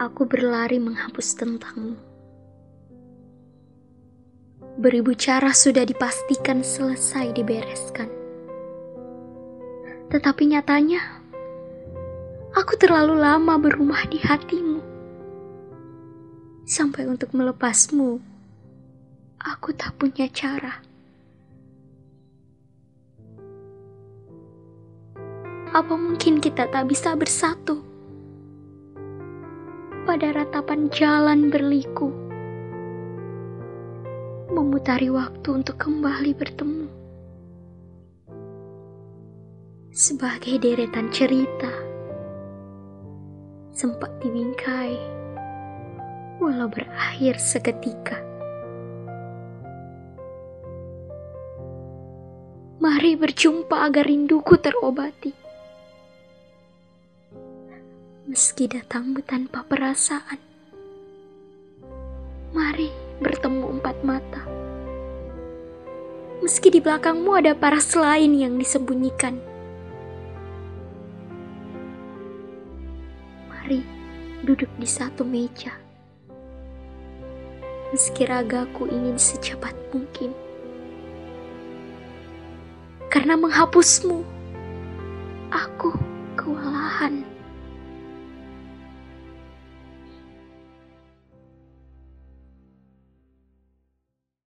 aku berlari menghapus tentangmu. Beribu cara sudah dipastikan selesai dibereskan. Tetapi nyatanya, aku terlalu lama berumah di hatimu. Sampai untuk melepasmu, aku tak punya cara. Apa mungkin kita tak bisa bersatu pada ratapan jalan berliku, memutari waktu untuk kembali bertemu. Sebagai deretan cerita sempat dibingkai, walau berakhir seketika. Mari berjumpa agar rinduku terobati meski datangmu tanpa perasaan. Mari bertemu empat mata. Meski di belakangmu ada paras lain yang disembunyikan. Mari duduk di satu meja. Meski ragaku ingin secepat mungkin. Karena menghapusmu, aku kewalahan.